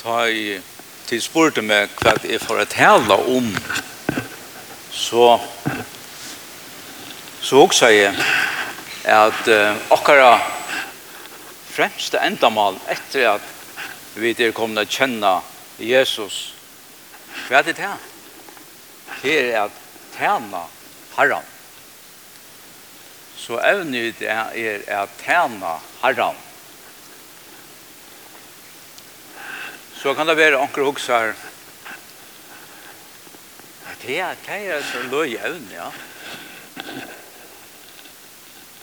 ta i til spurte meg hva jeg får å tale om, så så også jeg at uh, akkurat fremste endamal etter at vi er kommet å kjenne Jesus, hva er det til? Det er at tjene Herren. Så evnet er at tjene Herren. så kan det være anker her. det er det er så løy evne, ja.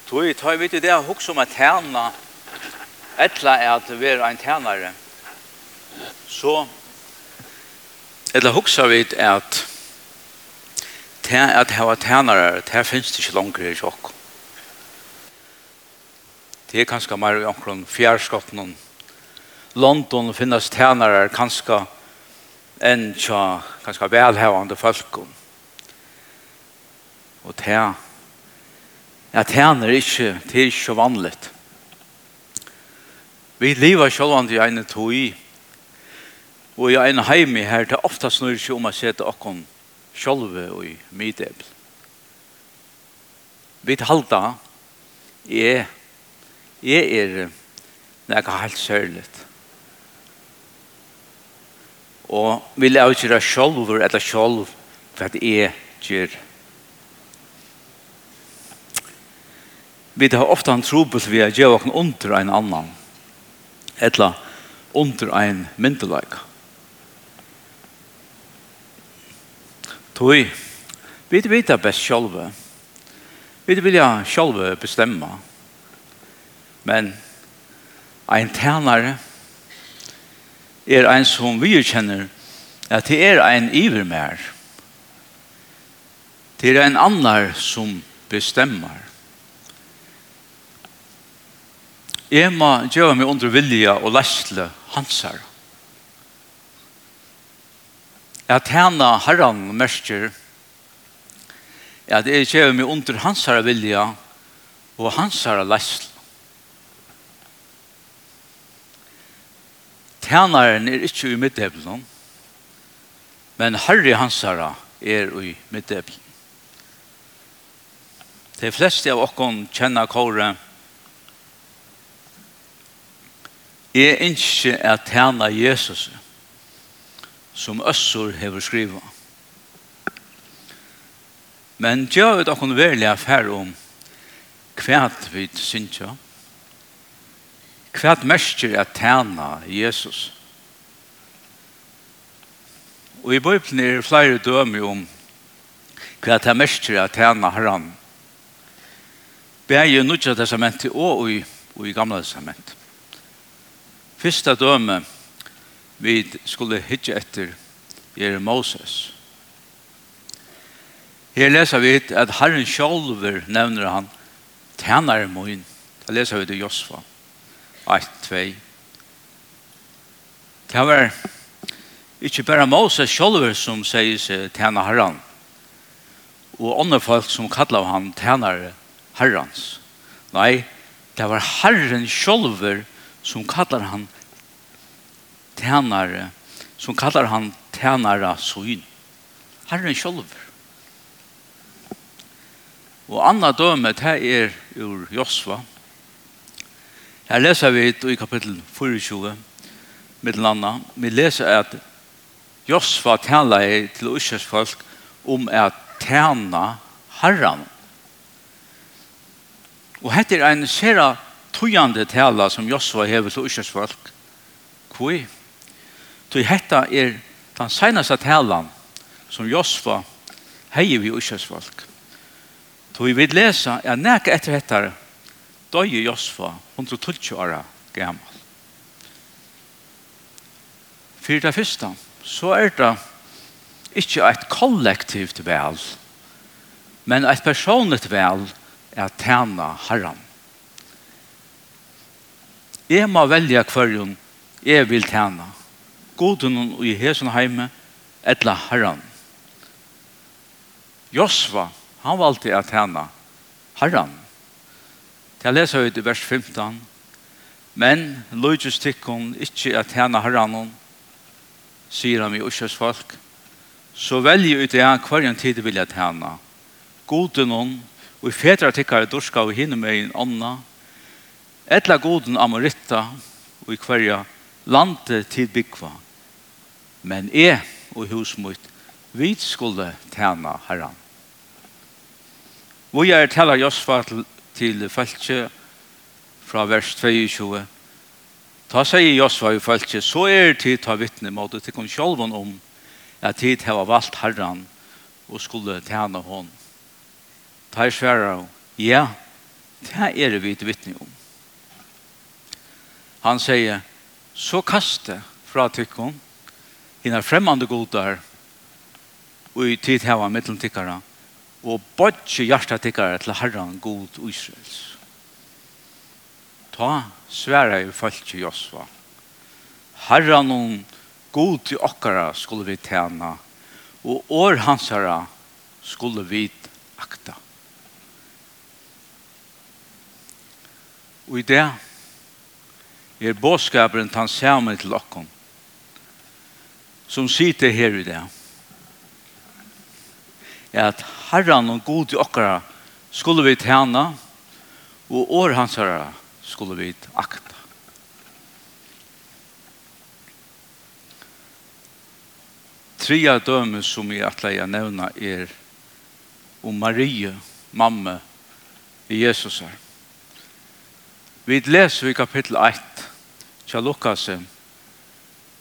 Tui, tui, vet du, det er hoksa om at tæna, etla er at vi er en tænare, så etla hoksa vi at tæn, at hava tænare, det finnes det ikke langere i sjokk. Det er kanskje mer i omkring fjærskottene, London finnes tjenere kanskje enn tja kanskje velhevande folk. Og tæn, ja, tjener ikke, det er ikke så vanligt. Vi lever sjølvand i en tog og i en heimi her det ofte snur ikke om å sette okkon selv og i middel. Vi halda, er, jeg er er helt sørligt. Og vil jeg ikke gjøre selv, eller selv, for at jeg gjør. Vi har ofte en tro på at vi gjør noen under en annan, eller under en myndelag. Toi, vi vet det best selv. Vi vil ja selv bestemme. Men en tænare, er ein som vi kjenner at det er ein ivermær. Det er ein annar som bestemmer. Jeg må gjøre meg under vilja og læsle hansar. At henne herran merker at jeg gjør meg under hansar vilja og hansar læsle. tjänaren er ikke i midtevelen, men Harry Hansara er i midtevelen. De fleste av oss kjenner kåre. Jeg ikke at tjene Jesus som Øssor har skrivet. Men gjør vet dere virkelig affær om hva vi synes Hva er mest er tjene Jesus? Og i Bibelen er det flere dømer om hva er mest er tjene herren. Det er Begge i Nudja testamentet og i, og i gamle testament. Første døme vi skulle hitte etter er Moses. Her leser vi at Herren selv nevner han tjener min. Det leser vi til Josfa. Josfa 1, 2. Det var ikke bare Moses selv som sier seg tjene herren, og andre folk som kallar han tjener herrens. Nei, det var herren selv som kallar han tjener, som kallar han tjener søgn. Herren selv. Og andre døme, det er ur Josva, Her leser vi i kapittel 24, mitt landa. Vi leser at Josfa taler i til Ushers folk om at tjene herren. Og hette er en sera tøyande tala som Josfa hever til Ushers folk. Hvor? Så hette er den seneste talan som Josfa heier vi Ushers folk. Så vi vil lese at nek etter hette døye Josfa 112 år gammel. For det første, så er det ikke et kollektivt vel, men et personligt vel er tjene herren. Jeg må velge hverjon jeg vil tjene. Goden og i hesen heime, etla herren. Josva, han valgte å tjene herren. Jeg leser ut i vers 15. Men løyges tikkun ikkje at hana herranon, sier han i usjes folk, så velje ut i han en tid vilja at hana. Goden hon, og i fedra tikkare dorska og hinne med en anna, etla goden amoritta, og i hver landet tid byggva. Men e og husmut, vi skulle tjena herran. Vi er tala Josfa til til falske fra vers 22. Ta seg i Josva i falske, så er tid ta vittne mot det til kun sjolven om at tid hava valgt herran og skulle tjene hon. Ta i sværa, ja, det er vi til vittne om. Han sier, så kaste fra tykkon, hinna fremmande godar, og i tid hava mitteltikkara, og bodje hjarta tikkara til Herran god Israels. Ta sværa i falki Josva. Herran og god til okkara skulle vi tjena, og år hansara skulle vi akta. Og i det er båskaperen tann samme til okkon, som sitter her i det er at Herren og god i okkara skulle vi tjene, og år hans herre skulle vi akta. Tria døme som jeg atleie nevna er om Marie, mamme, i Jesus her. Vi leser i kapittel 1 til Lukas er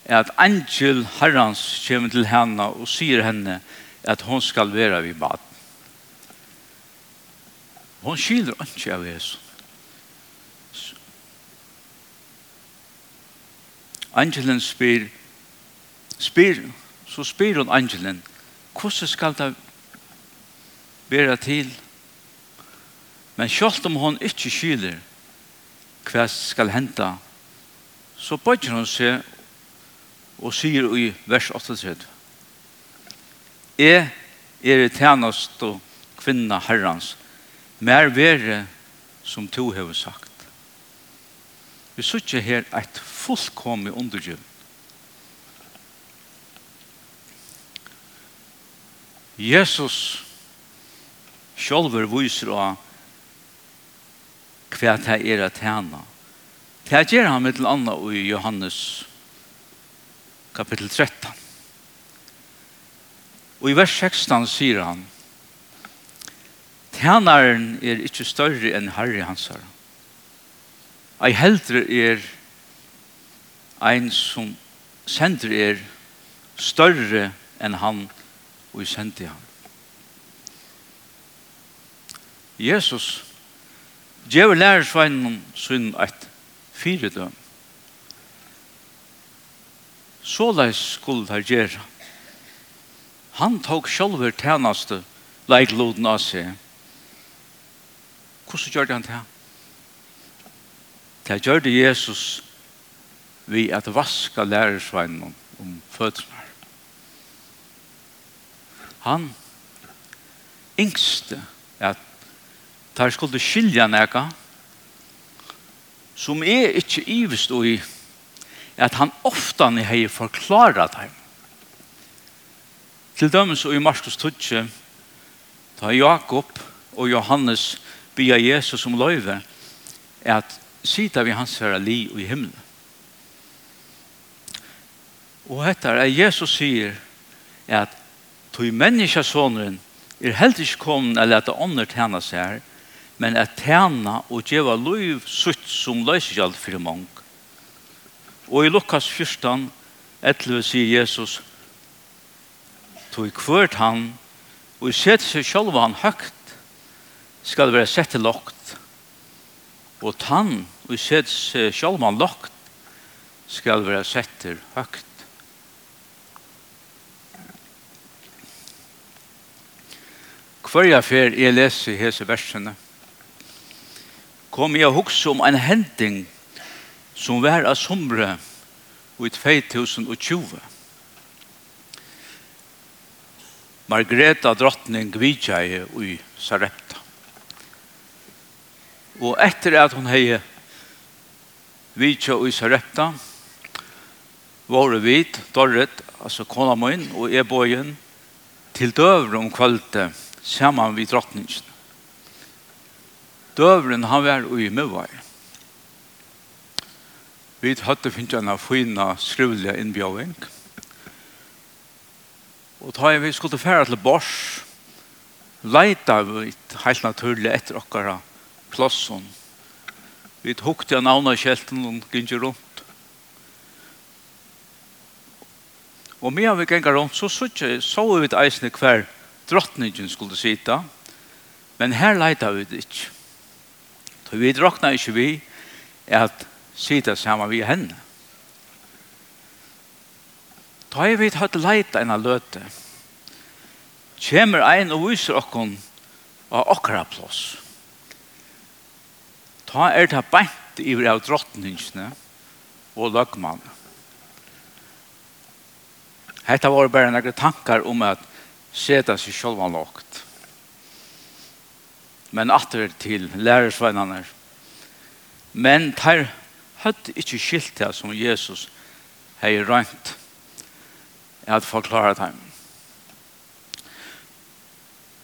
at angel herrans kommer til henne og sier henne at hon skal være vid bad. Hon skilder ikke av Jesus. Angelen spyr, spyr, så spyr hon angelen, hvordan skal det være til? Men selv om hon ikke skilder hva skal hente, så bøtter hon seg og sier i vers 38, Jeg er tjenest og kvinna herrans. Mer være som to har sagt. Vi sitter her et fullkomlig undergjøv. Jesus sjálver viser av hva det er å tjene. Det gjør han med til Anna og Johannes kapittel 13. Og i vers 16 sier han, Tjenaren er ikke større enn Harry Hansar. Ei heldre er ein som sender er større enn han og i sendte han. Jesus djever lærersveinen sin et fyredøm. Såleis skulle det gjøre Han tok sjølver tjeneste leikloden av seg. Hvordan gjør han det? Det gjør det Jesus vi at vaska lærersveinen om fødselen. Han yngste at der skulle skilja nega som er ikke ivest og i at han ofta ni hei forklara dem Til dømes og i Marskos Tudje, da Jakob og Johannes bia Jesus som løyve, er at sida vi hans herre li og i himmelen. Og dette er Jesus sier at tog menneskesåneren er helt ikke kommet eller at det ånder tjener seg her, men at tjene og gjøre liv sutt som løser alt for mange. Og i Lukas 14, 11 sier Jesus, tog kvart han, og sett seg selv han høgt, skal være sett til lokt. Og tann, og sett seg selv han lokt, skal være sett til høgt. Hverja fer jeg leser hese versene, kom jeg hukse om en hending som var av somre i 2020. Margreta drottning vidtjei i Sarepta. Og etter at hun hei vidtja i Sarepta, våre vit, Dorrit, altså kona min og ebojen, til døvre om kvalitet, saman vi drottningen. Døvren han var i Møvær. Vi hadde finnet en fina skrivelige innbjøving. Og Og da vi skulle fære til Bors, leita vi helt naturlig etter okkara klossen. Vi hukte av navna kjelten og gynner rundt. Og mye av vi ganger rundt, så så, så vi et eisne hver drottningen skulle sitte. Men her leita vi det ikke. Så vi drakna ikke vi at sitte sammen vi henne. Ta i vidt høyt leita enn løte. Kjemur ein og viser okkon av okkara plås. Ta er det beint iver av drottningsne og løgmann. Hetta var bare nekre tankar om at seta seg sjálvan lågt. Men atter til lærersvennerne. Men tar høtt ikke skilt det som Jesus hei rønt at forklare dem.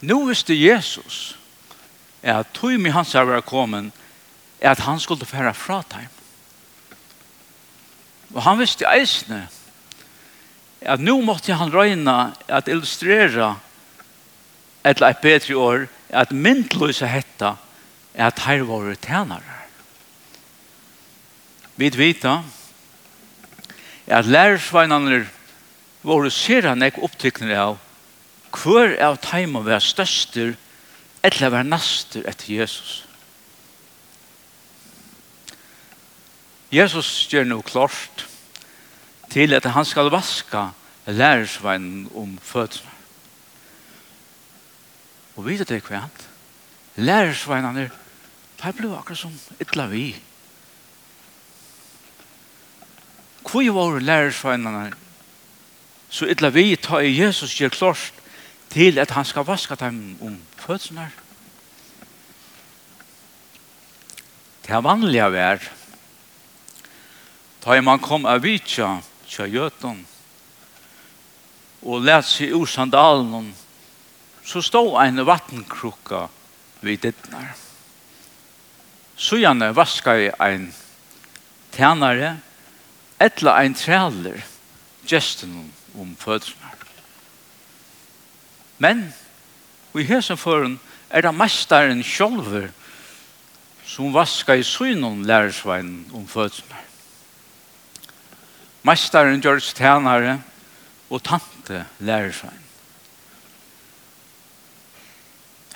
Nå visste Jesus at tog med hans av å komme at han skulle fære fra dem. Og han visste eisene at nå måtte han røyne at illustrera et eller et bedre år at myndløse hetta er at her var tjenere. Vi vet at lærersveinene er var han ikke opptykner av hver av teimen var største eller var naster etter Jesus. Jesus gjør noe klart til at han skal vaska lærersveinen om fødselen. Og vet du hva han? Lærersveinene har ble akkurat som ytla vi. Hvor var lærersveinene så illa vi ta i Jesus gjør klart til at han skal vaska dem om fødsene. Det er vanlig å ta Da man kom av vitja til gjøten og let seg ur sandalen så stod en vattenkrukka vid dittnar. Så gjerne vaska jeg en tænare etla ein træler gesten om fødselen. Men i hesen foran er det mestaren sjolver som vaska i synon lærersveinen om fødselen. Mestaren gjør tjenere og tante lærersveinen.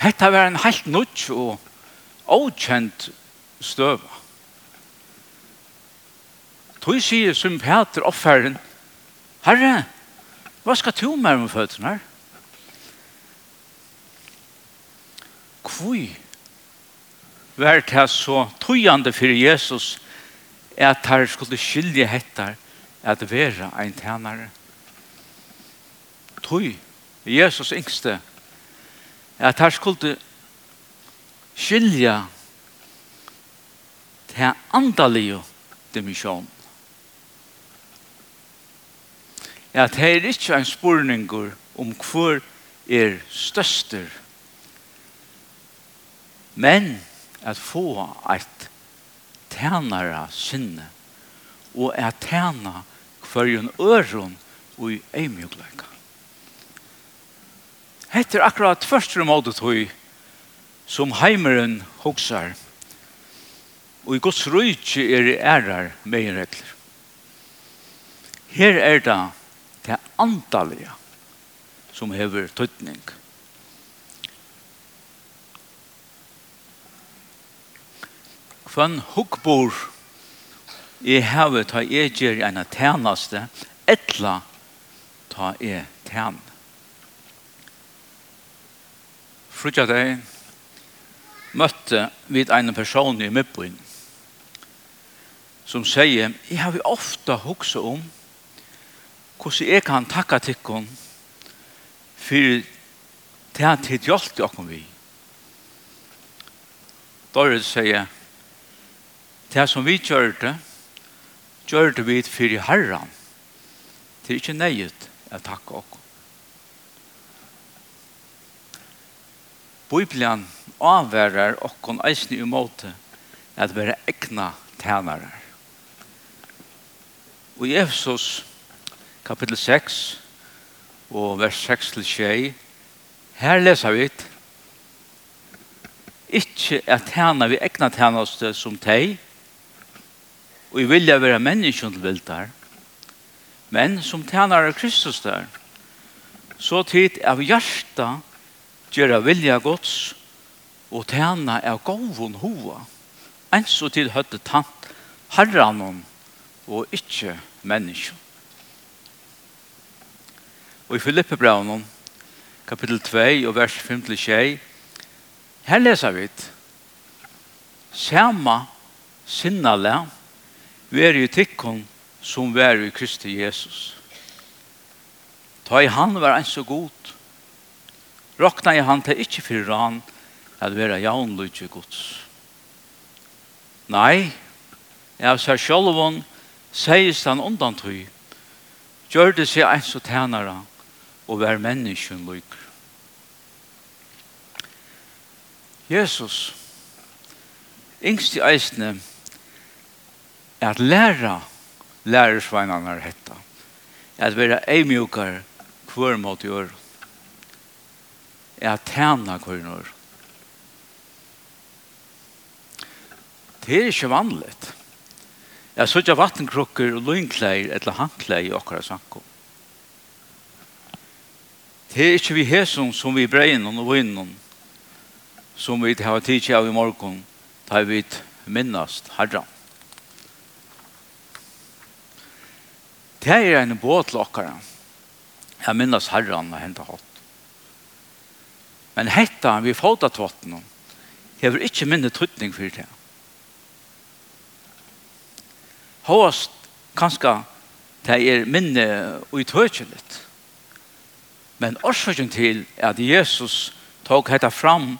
Hetta var en helt nødt og avkjent støva. Tog sier som Peter offeren, Herre, Hva skal du med om føttene her? Hvor var det så tøyende for Jesus at han skulle skilje hettar at være en tænare? Tøy, Jesus yngste, at han skulle skilje til andalige dimensjonen at det er ikke en spurning om hvor er størster, men at få et tænare sinne, og at tæna hverjon øron og i eimjøkleika. Hette er akkurat første måte tog som heimeren hoksar, og i Guds rujtje er ærar med regler. Her er det det antallige som hever tøytning. Kvann hukkbor i hevet har jeg gjør en tjeneste, etla ta e tjen. Frutja deg møtte vi en person i Mibbyn som sier, jeg har vi ofte hukse om hvordan jeg kan takke tikkun for det er til hjelp til okken vi. Dorrit sier, det som vi gjør det, gjør det vi for herren. Det er ikke nøyet å takke okken. Bibelen avværer okken eisen i måte at være egna tænare. Og i Efesos kapittel 6 og vers 6 til 6. Her leser vi ikke at henne vi egna tjeneste som teg, og vi vilja være menneskjøn til viltar, men som tjener av Kristus der, så tid av hjerta gjør vilja gods og tjene av gåvun hova, enn så tid høtte tant herran og ikke menneskjøn. Og i Filippe braunen, kapittel 2 og vers 5-6, her leser vi det. Sama sinnale veri i tikkun som veri i Kristi Jesus. Ta i han var en så god. Rokna i han til ikkje fyrir han at vera jaunlutje gods. Nei, jeg seg sjolvun seist han undan tøy, gjør det seg en så tænare, og vær menneskjen lykker. Jesus, yngst i eisene, er at læra lærersveinene er hetta. At være eimjukar hver mot i år. Er at tjena hver når. Det er ikke vanligt. Jeg sørger vattenkrukker og løgnklær eller handklær i okkara sankom. Det er ikke vi hesson som vi brein og vinnon som vi har tidsi av i morgon da vi minnast herra. Det er en båt lokkara. Jeg minnast herran har hentet hatt. Men hetta vi fåta tvattnen hever ikke minne trytning for det. Håast kanska det er minne uithøkjeligt. Men årsaken til at Jesus tok hetta fram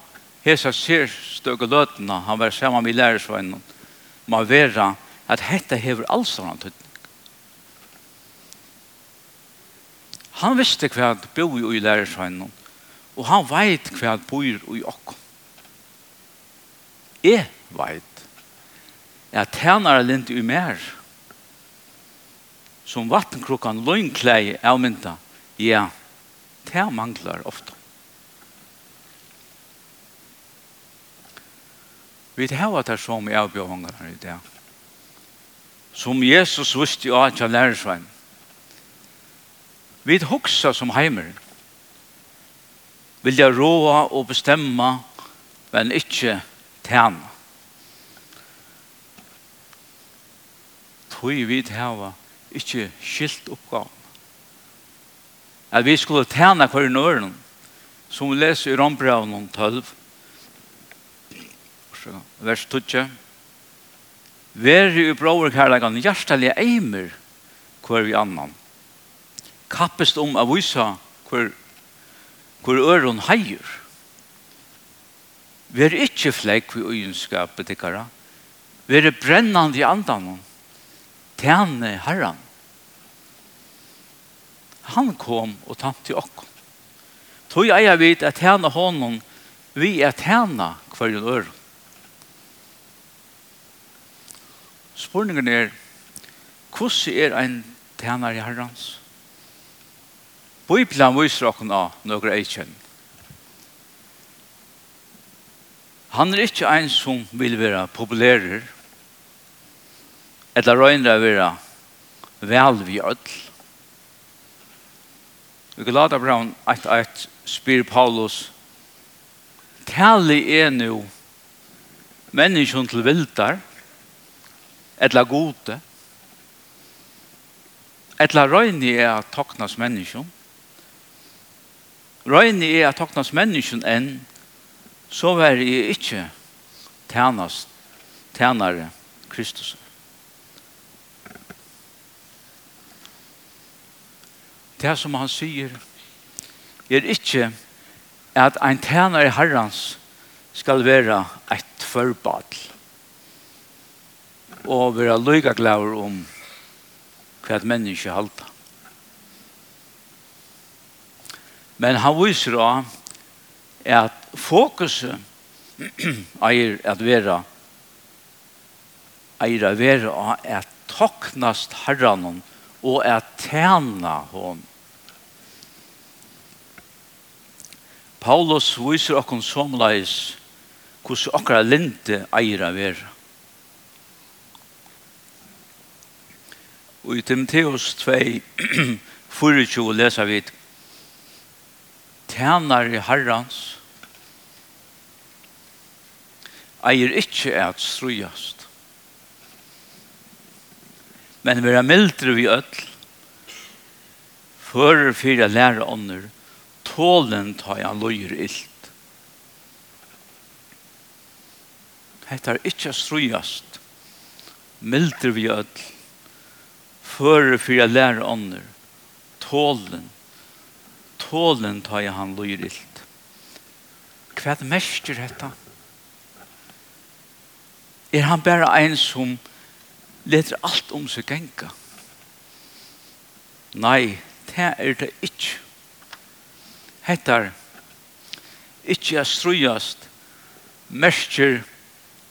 hesa sérstøke løtene han var saman med lærersveinen må vera at hetta hever alls av han tøtning. Han visste hva han bor i lærersveinen og han veit hva han bor i okkom. Jeg veit at tænare lint i mer som vattenkrukkan løgnklei avmynda ja, yeah det manglar ofta. Vi hava det som i her i dag. Som Jesus visste jo at jeg lærer seg. Vi hoksa som heimer. Vilja råa og bestemma, men ikke tjene. Tøy vi hava ikke skilt oppgave at vi skulle tjene hver nøren, som vi leser i Rombraun 12, vers 12. Veri i bror kærlegan hjertelige eimer hver vi annan. Kappest om av vise hver, hver øren heier. Vær ikkje flekk vi øyenskapet tikkara. Veri brennande i andan. Tjene herran han kom og tamt til okken. Tog eier vi at henne honom, vi er tjena hver en øre. Spørningen er, hvordan er en tjener i herrens? Bibelen viser dere nå noen eikjen. Han er ikke en som vil være populærer, eller røyner å være vel vi ødel. Vi kan lade Abraham at et spyr Paulus Tali er nu menneskjon til vildar etla gode etla røyni er at toknas menneskjon røyni er at toknas menneskjon enn så var jeg ikke tænast tænare Kristus. det som han sier er ikke at ein tæner i herrens skal være et forbadl og være lyga glaver om hva et menneske halda. Men han viser da at fokuset eier at vera eier at vera at toknast herranen og og at tjene hon. Paulus viser okken somleis hos okkara linte eier av er. Og i Timotheus 2, 24 leser vi tjener i herrans eier ikkje at strujast men vera mildre vi öll. Fører fyrir læra ånder, tålen tar jeg løyer illt. Hetta er ikkje strujast, mildre vi öll. Fører fyrir læra ånder, tålen, tålen tar jeg han løyer illt. Hva er mest er Er han bare en som leter alt om seg genka. Nei, det er det ikke. Hettar, ikke er strøyast, mersker,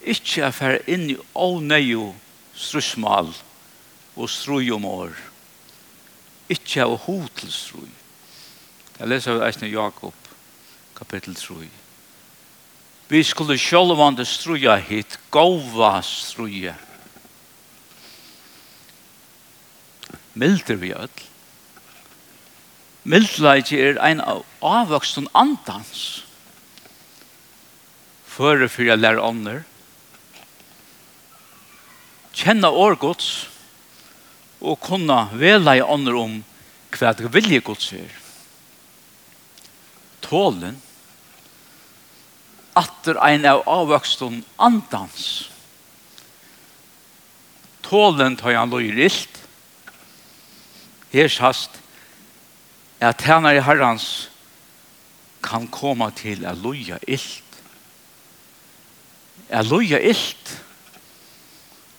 ikke er fer inn i ånøyo strøsmal og strøyomår. Ikke er hod til strøy. Jeg leser av Eisne Jakob, kapittel 3. Vi skulle sjølvande strøya hit, gova strøyer milder vi öll. Mildleiki er ein avvoksen andans. Føre fyrir a lær ånder. Kjenna årgods og kunna vela i ånder om hva det vilje gods er. Tålen atter ein av avvoksen andans. Tålen tar han loyrilt Her sast at tænare herrans kan koma til a loja illt. A loja illt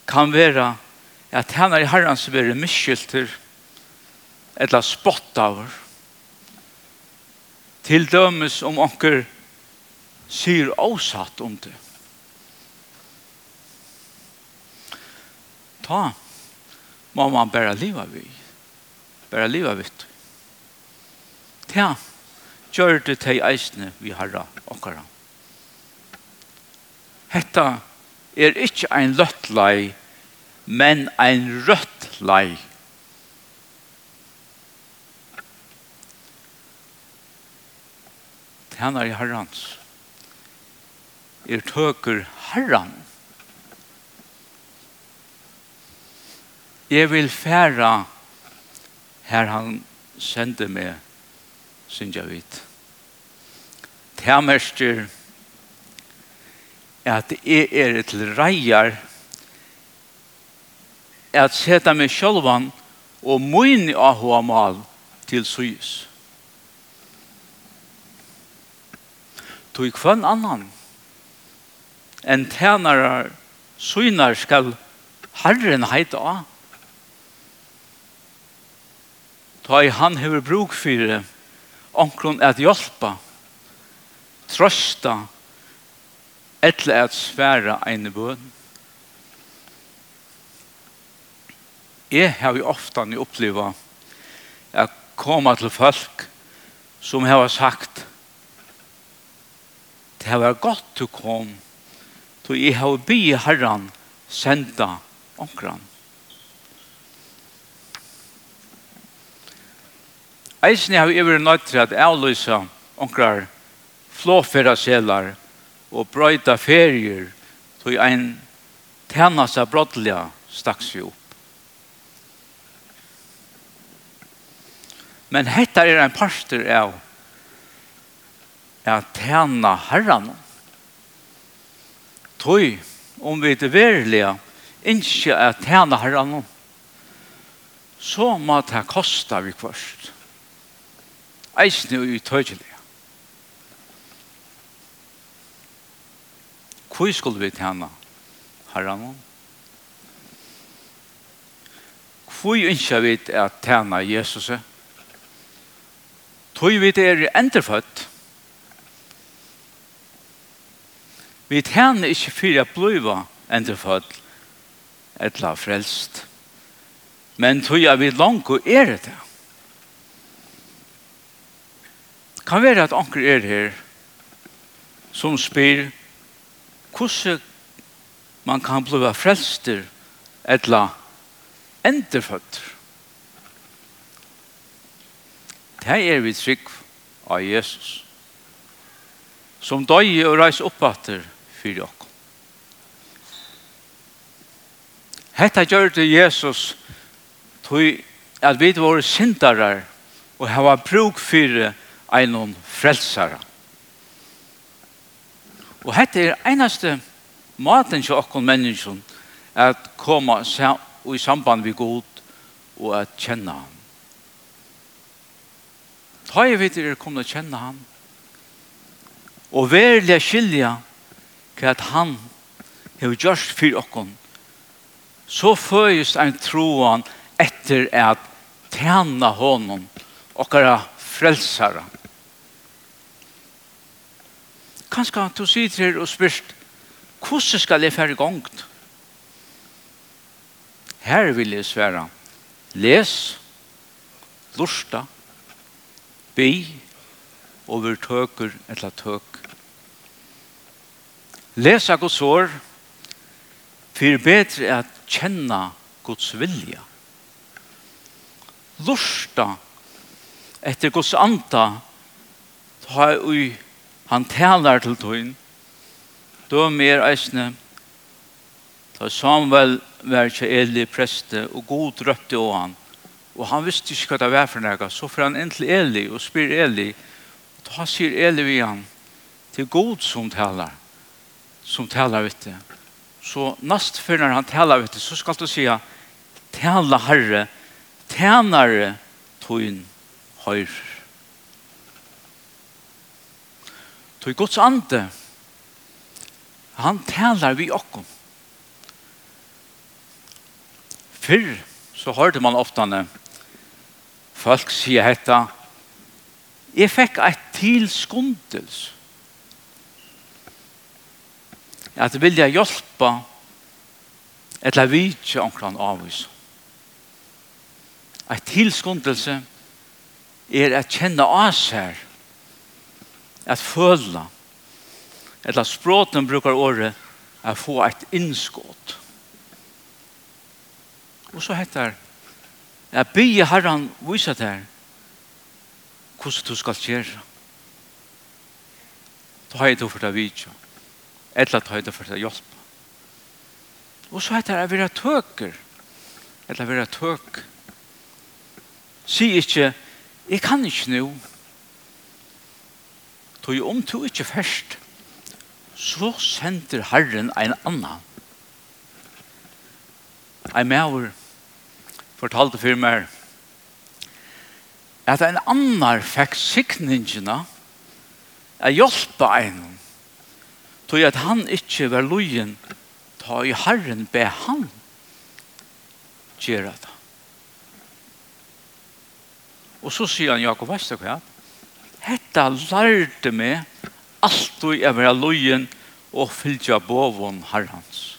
kan vera at tænare herrans vera miskylter eller spottaver til dømes om onker syr avsatt om det. Ta må man bare liva vid bare liva vitt. Ja, gjør det til eisene vi harra okkara. Hetta er ikke ein løttlei, men ein rødt lei. er i herrans. Er tøker herran. Jeg vil færa her han sendte meg synger jeg vidt. Tæmerster at jeg er til reier at seta meg sjølvan og mun ahua mal til sys. Tog kvann annan en tænarar synar skal herren heita av ta i han hever bruk fyrir omkron at hjelpa, trøsta, etle at sværa ein bøn. Jeg har jo ofte oppleva at koma til folk som har sagt det har vært godt du kom, til jeg har bygd herran senda onkran. Eisen har vi vært nødt til at avlyse onkrar flåfæra selar og brøyta ferier til ein tjennast av brottliga staks vi opp. Men hetta er ein parster av at tjena herran. Tøy, om vi til verilige ikke at tjena herran, så må det kosta vi kvørst eisne og utøyelig. Hvor skulle vi tjene herren? Hvor ønsker vi å tjene Jesus? Tøy vi det er enderfødt. Vi tjener ikke for å bli enderfødt eller frelst. Men tøy vi langt og er det. kan være at anker er her som spyr hvordan man kan bli frelster eller enderfødt. Det er vi trygg av Jesus som døg og reis oppatter fyrir okk. Hetta gjør det Jesus tog at vi var syndarar og hava bruk fyrir en frelsara. Og hetta er einaste maten til okkon menneskjon at koma i samband vi god og at kjenne han. Ta jeg vidt er kommet å kjenne han og verlig skilja hva at han har gjort for okkon så føyes ein troan etter at tjene honom okkara frelsara. Kanskje du sitter her og spyrst hvordan skal jeg fære gongt? Her vil jeg svære, les, lusta, bi, og vi tøker eller tøk. Lesa Guds år, for bedre at kjenne Guds vilja. Lusta etter Guds anda ta ui han talar til tøyn då mer eisne. Ta Samuel var ikke Eli preste og god røpte og han. Og han visste ikke hva det var for nega så får han inn til Eli og spyr Eli og ta sier Eli vi han til god som talar som talar vitt så nast før når han talar vitt så skal du sier tala herre tænare tøyn høyr. Tog Guds ande, han talar vi okkom. Fyrr så hørte man oftane folk sier hetta, jeg fikk et tilskundels. At vilja hjelpa etla vitje omkran avvis. Et tilskundelse er at kjenne oss her, at føle, eller språten brukar året, at få et innskott. Og så heter at bygge herren viser der hvordan du skal gjøre. Da har jeg det for deg video, eller da har jeg det for deg hjelp. Og så heter det at vi er tøker, eller vi er tøk. Si ikke Jeg kan ikke nå. Tog om du ikke først, så sender Herren en annan. En maur fortalte for meg at en annan fikk sikningene å hjelpe en tog at han ikke var lojen ta i Herren be han gjøre det. Og så sier han, Jakob, veist du hva? Hetta lærte meg alt du er vera lojen og fylgja bovon herrans.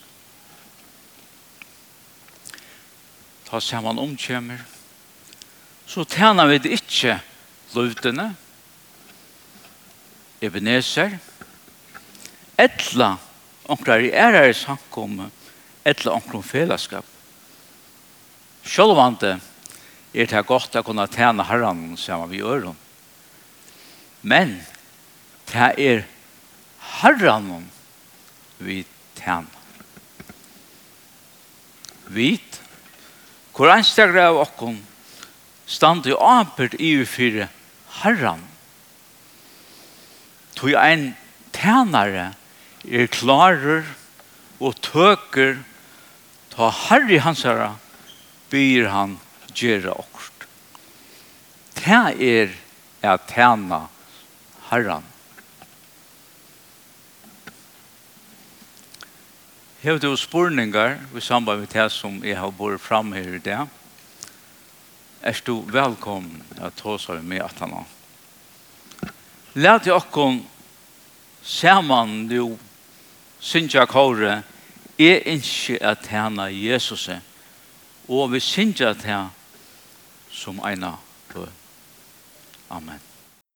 Ta saman omkjemmer. Så tjener vi det ikke løvdene, Ebenezer, etla onkrar i ærares hankomme, etla onkrar felaskap. Sjølvande, er det godt å kunne tjene herren sammen vi øren. Men det er herren vi tjener. Vit, hvor en anstegre av okken stand i apert i fire herren. Tog en tjenere er klarer og tøker ta herre hans herre byr han gjøre okkert. Det er at tjene Herren. Hevet du spurningar i samband med det som jeg har båret fram her i dag, er du velkommen at ta seg med at han har. Læt i okkon saman nu synsja kåre, er ikke at henne Jesus og vi synsja til som ena brød. Amen.